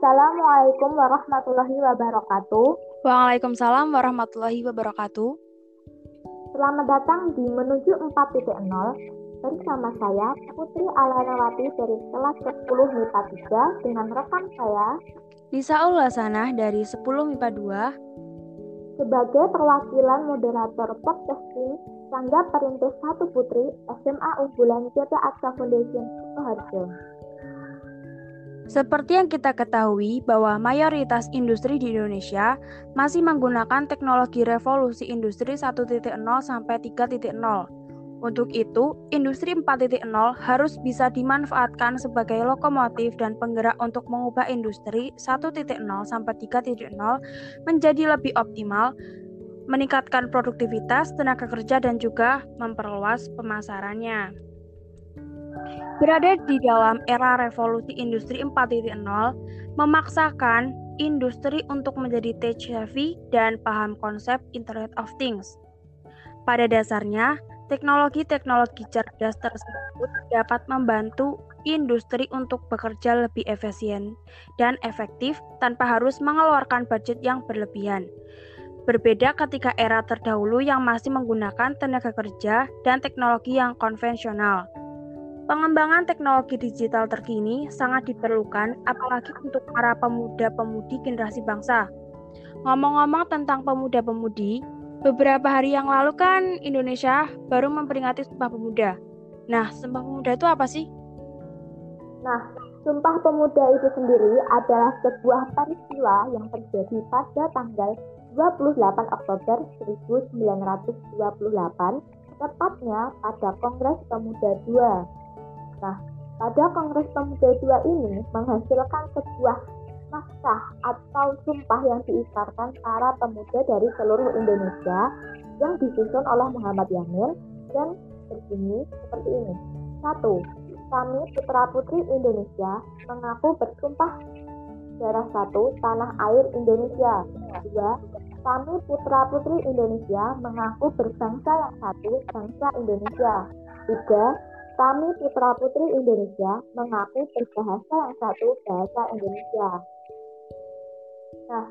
Assalamualaikum warahmatullahi wabarakatuh. Waalaikumsalam warahmatullahi wabarakatuh. Selamat datang di Menuju 4.0 bersama saya Putri Alanawati dari kelas 10 MIPA 3 dengan rekan saya Nisa Ulasana dari 10 MIPA 2 sebagai perwakilan moderator podcasting Sangga Perintis Satu Putri SMA Unggulan Aksa Foundation Sukoharjo. Seperti yang kita ketahui bahwa mayoritas industri di Indonesia masih menggunakan teknologi revolusi industri 1.0 sampai 3.0. Untuk itu, industri 4.0 harus bisa dimanfaatkan sebagai lokomotif dan penggerak untuk mengubah industri 1.0 sampai 3.0 menjadi lebih optimal, meningkatkan produktivitas tenaga kerja dan juga memperluas pemasarannya. Berada di dalam era revolusi industri 4.0, memaksakan industri untuk menjadi tech savvy dan paham konsep Internet of Things. Pada dasarnya, teknologi-teknologi cerdas tersebut dapat membantu industri untuk bekerja lebih efisien dan efektif tanpa harus mengeluarkan budget yang berlebihan. Berbeda ketika era terdahulu yang masih menggunakan tenaga kerja dan teknologi yang konvensional. Pengembangan teknologi digital terkini sangat diperlukan, apalagi untuk para pemuda-pemudi generasi bangsa. Ngomong-ngomong tentang pemuda-pemudi, beberapa hari yang lalu kan Indonesia baru memperingati Sumpah Pemuda. Nah, Sumpah Pemuda itu apa sih? Nah, Sumpah Pemuda itu sendiri adalah sebuah peristiwa yang terjadi pada tanggal 28 Oktober 1928, tepatnya pada Kongres Pemuda II Nah, pada Kongres Pemuda II ini menghasilkan sebuah naskah atau sumpah yang diikarkan para pemuda dari seluruh Indonesia yang disusun oleh Muhammad Yamin dan berbunyi seperti ini. Satu, kami putra-putri Indonesia mengaku bersumpah darah satu tanah air Indonesia. Dua, kami putra-putri Indonesia mengaku berbangsa yang satu, bangsa Indonesia. Tiga, kami putra-putri Indonesia mengaku berbahasa yang satu bahasa Indonesia. Nah,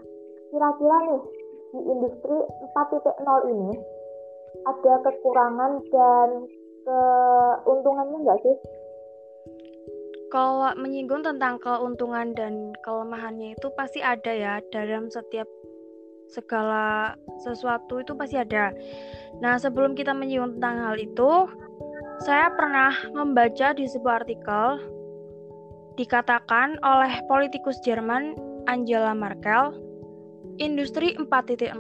kira-kira nih di industri 4.0 ini ada kekurangan dan keuntungannya nggak sih? Kalau menyinggung tentang keuntungan dan kelemahannya itu pasti ada ya dalam setiap segala sesuatu itu pasti ada. Nah, sebelum kita menyinggung tentang hal itu, saya pernah membaca di sebuah artikel dikatakan oleh politikus Jerman Angela Merkel, industri 4.0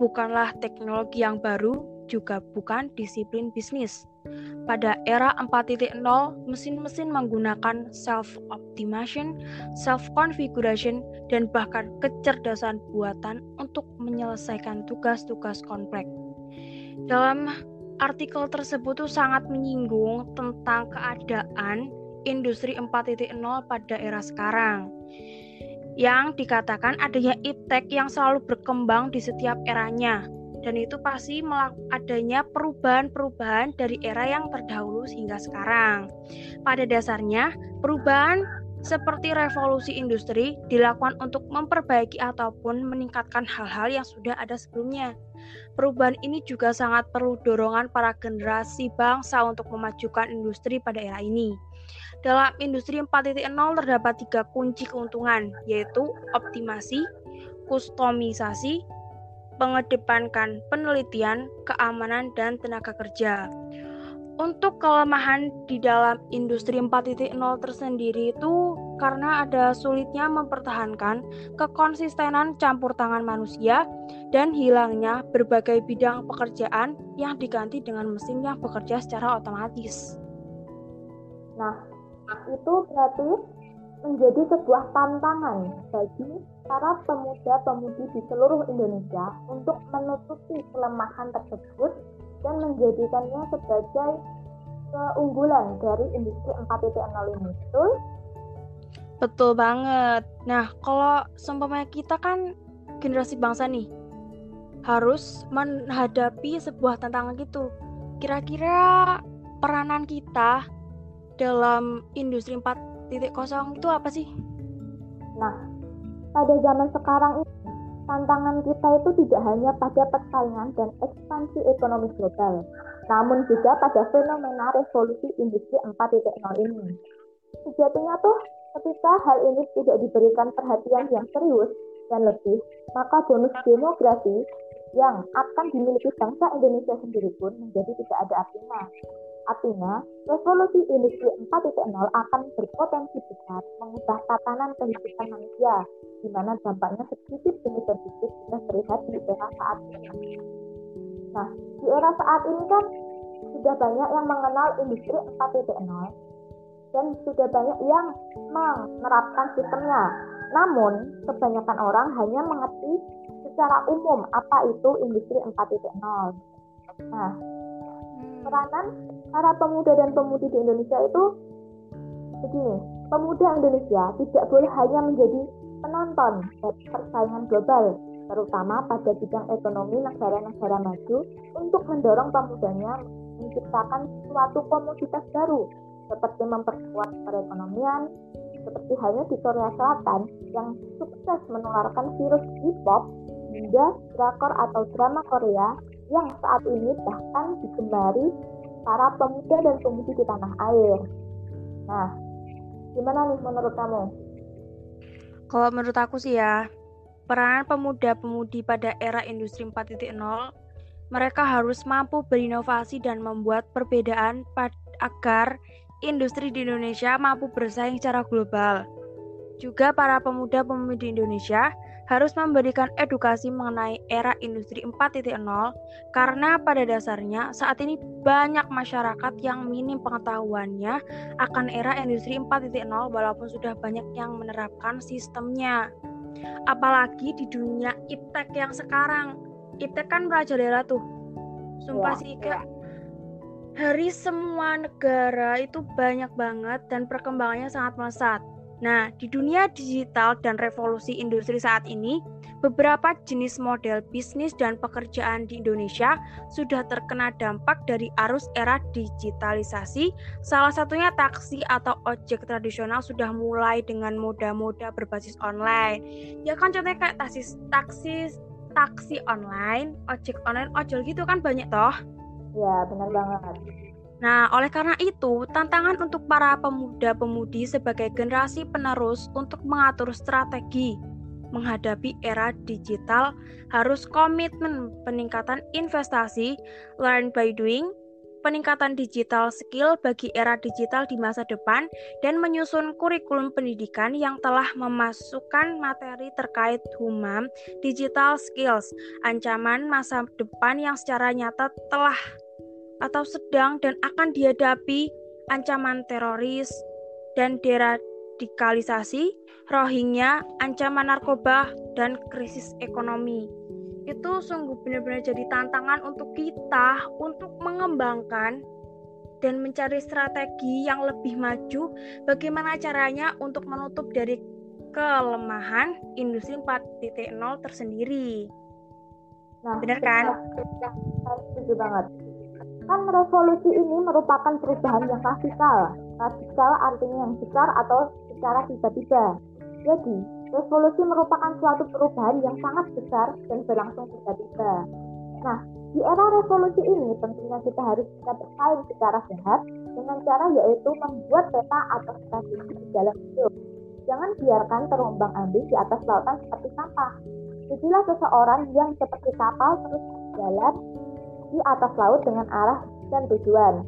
bukanlah teknologi yang baru, juga bukan disiplin bisnis. Pada era 4.0, mesin-mesin menggunakan self-optimization, self-configuration, dan bahkan kecerdasan buatan untuk menyelesaikan tugas-tugas kompleks. Dalam artikel tersebut tuh sangat menyinggung tentang keadaan industri 4.0 pada era sekarang. Yang dikatakan adanya iptek yang selalu berkembang di setiap eranya dan itu pasti adanya perubahan-perubahan dari era yang terdahulu hingga sekarang. Pada dasarnya, perubahan seperti revolusi industri dilakukan untuk memperbaiki ataupun meningkatkan hal-hal yang sudah ada sebelumnya. Perubahan ini juga sangat perlu dorongan para generasi bangsa untuk memajukan industri pada era ini. Dalam industri 4.0 terdapat tiga kunci keuntungan, yaitu optimasi, kustomisasi, pengedepankan penelitian, keamanan, dan tenaga kerja. Untuk kelemahan di dalam industri 4.0 tersendiri itu karena ada sulitnya mempertahankan kekonsistenan campur tangan manusia dan hilangnya berbagai bidang pekerjaan yang diganti dengan mesin yang bekerja secara otomatis. Nah, itu berarti menjadi sebuah tantangan bagi para pemuda-pemudi di seluruh Indonesia untuk menutupi kelemahan tersebut dan menjadikannya sebagai keunggulan dari industri 4.0 ini. Betul? Betul banget. Nah, kalau seumpamanya kita kan generasi bangsa nih, harus menghadapi sebuah tantangan gitu. Kira-kira peranan kita dalam industri 4.0 itu apa sih? Nah, pada zaman sekarang ini, tantangan kita itu tidak hanya pada persaingan dan ekspansi ekonomi global, namun juga pada fenomena revolusi industri 4.0 ini. Sejatinya tuh ketika hal ini tidak diberikan perhatian yang serius dan lebih, maka bonus demografi yang akan dimiliki bangsa Indonesia sendiri pun menjadi tidak ada artinya. Artinya, revolusi industri 4.0 akan berpotensi besar mengubah tatanan kehidupan manusia, di mana dampaknya sedikit demi sedikit sudah terlihat di era saat ini. Nah, di era saat ini kan sudah banyak yang mengenal industri 4.0 dan sudah banyak yang menerapkan sistemnya. Namun, kebanyakan orang hanya mengerti secara umum apa itu industri 4.0. Nah, peranan para pemuda dan pemudi di Indonesia itu begini, pemuda Indonesia tidak boleh hanya menjadi penonton persaingan global, terutama pada bidang ekonomi negara-negara maju untuk mendorong pemudanya menciptakan suatu komoditas baru seperti memperkuat perekonomian, seperti halnya di Korea Selatan yang sukses menularkan virus K-pop hingga drakor atau drama Korea yang saat ini bahkan digemari para pemuda dan pemudi di tanah air. Nah, gimana nih menurut kamu? Kalau menurut aku sih ya, peranan pemuda-pemudi pada era industri 4.0 mereka harus mampu berinovasi dan membuat perbedaan agar industri di Indonesia mampu bersaing secara global. Juga para pemuda-pemudi Indonesia harus memberikan edukasi mengenai era industri 4.0 karena pada dasarnya saat ini banyak masyarakat yang minim pengetahuannya akan era industri 4.0 walaupun sudah banyak yang menerapkan sistemnya. Apalagi di dunia iptek yang sekarang. Iptek kan merajalela tuh. Sumpah ya, sih kayak ya. Hari semua negara itu banyak banget dan perkembangannya sangat melesat Nah, di dunia digital dan revolusi industri saat ini, beberapa jenis model bisnis dan pekerjaan di Indonesia sudah terkena dampak dari arus era digitalisasi. Salah satunya taksi atau ojek tradisional sudah mulai dengan moda-moda berbasis online. Ya kan contohnya kayak taksi taksi taksi online, ojek online, ojol gitu kan banyak toh? Ya, benar banget. Nah, oleh karena itu, tantangan untuk para pemuda-pemudi sebagai generasi penerus untuk mengatur strategi menghadapi era digital harus komitmen peningkatan investasi, learn by doing, peningkatan digital skill bagi era digital di masa depan, dan menyusun kurikulum pendidikan yang telah memasukkan materi terkait HUMAM, digital skills, ancaman masa depan yang secara nyata telah atau sedang dan akan dihadapi ancaman teroris dan deradikalisasi, Rohingya, ancaman narkoba, dan krisis ekonomi. Itu sungguh benar-benar jadi tantangan untuk kita untuk mengembangkan dan mencari strategi yang lebih maju bagaimana caranya untuk menutup dari kelemahan industri 4.0 tersendiri. Nah, benar kan? Setuju banget. Kan revolusi ini merupakan perubahan yang radikal. Radikal artinya yang besar atau secara tiba-tiba. Jadi, revolusi merupakan suatu perubahan yang sangat besar dan berlangsung tiba-tiba. Nah, di era revolusi ini tentunya kita harus bisa bersaing secara sehat dengan cara yaitu membuat peta atau strategi di dalam hidup. Jangan biarkan terombang ambing di atas lautan seperti sampah. Jadilah seseorang yang seperti kapal terus berjalan di atas laut dengan arah dan tujuan.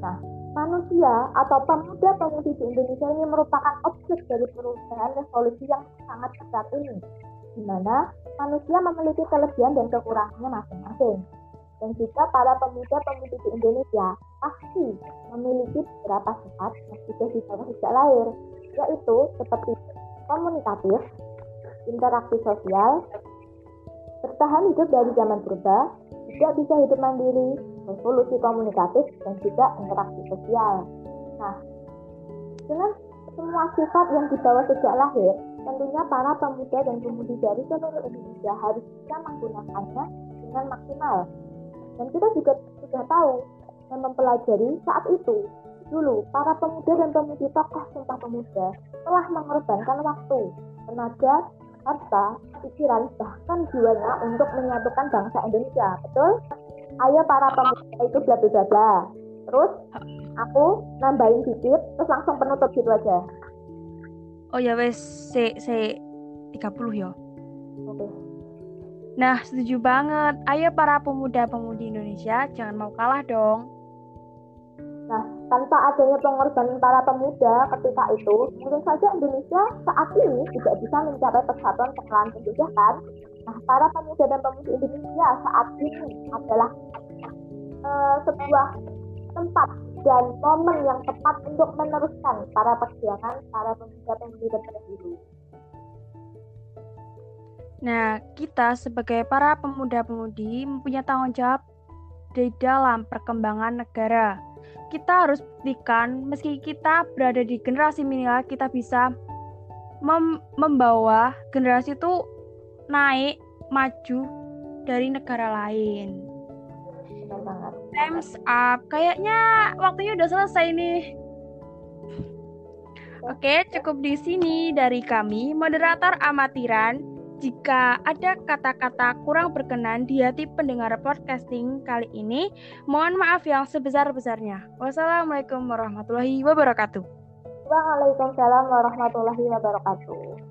Nah, manusia atau pemuda-pemudi di Indonesia ini merupakan objek dari perubahan revolusi yang sangat besar ini, di mana manusia memiliki kelebihan dan kekurangannya masing-masing. Dan juga para pemuda-pemudi di Indonesia pasti memiliki beberapa sifat yang sudah dibawa sejak lahir, yaitu seperti komunikatif, interaksi sosial, bertahan hidup dari zaman purba, juga bisa hidup mandiri, revolusi komunikatif, dan juga interaksi sosial. Nah, dengan semua sifat yang dibawa sejak lahir, tentunya para pemuda dan pemudi dari seluruh Indonesia harus bisa menggunakannya dengan maksimal. Dan kita juga sudah tahu dan mempelajari saat itu, dulu para pemuda dan pemudi tokoh sumpah pemuda telah mengorbankan waktu, tenaga, harta, pikiran, bahkan jiwanya untuk menyatukan bangsa Indonesia. Betul? Ayo para pemuda itu bla bla bla. Terus aku nambahin dikit, terus langsung penutup gitu aja. Oh ya wes, se se 30 ya. Oke. Nah, setuju banget. Ayo para pemuda-pemudi Indonesia, jangan mau kalah dong. Tanpa adanya pengorbanan para pemuda ketika itu, mungkin saja Indonesia saat ini tidak bisa mencapai persatuan pengelolaan penjajahan. Nah, para pemuda dan pemudi Indonesia saat ini adalah uh, sebuah tempat dan momen yang tepat untuk meneruskan para perjuangan para pemuda-pemudi terdahulu. Nah, kita sebagai para pemuda-pemudi mempunyai tanggung jawab di dalam perkembangan negara. Kita harus buktikan meski kita berada di generasi milenial, kita bisa mem membawa generasi itu naik maju dari negara lain. Times up. Kayaknya waktunya udah selesai nih. Oke, cukup di sini dari kami, moderator amatiran. Jika ada kata-kata kurang berkenan di hati pendengar podcasting kali ini, mohon maaf yang sebesar-besarnya. Wassalamualaikum warahmatullahi wabarakatuh. Waalaikumsalam warahmatullahi wabarakatuh.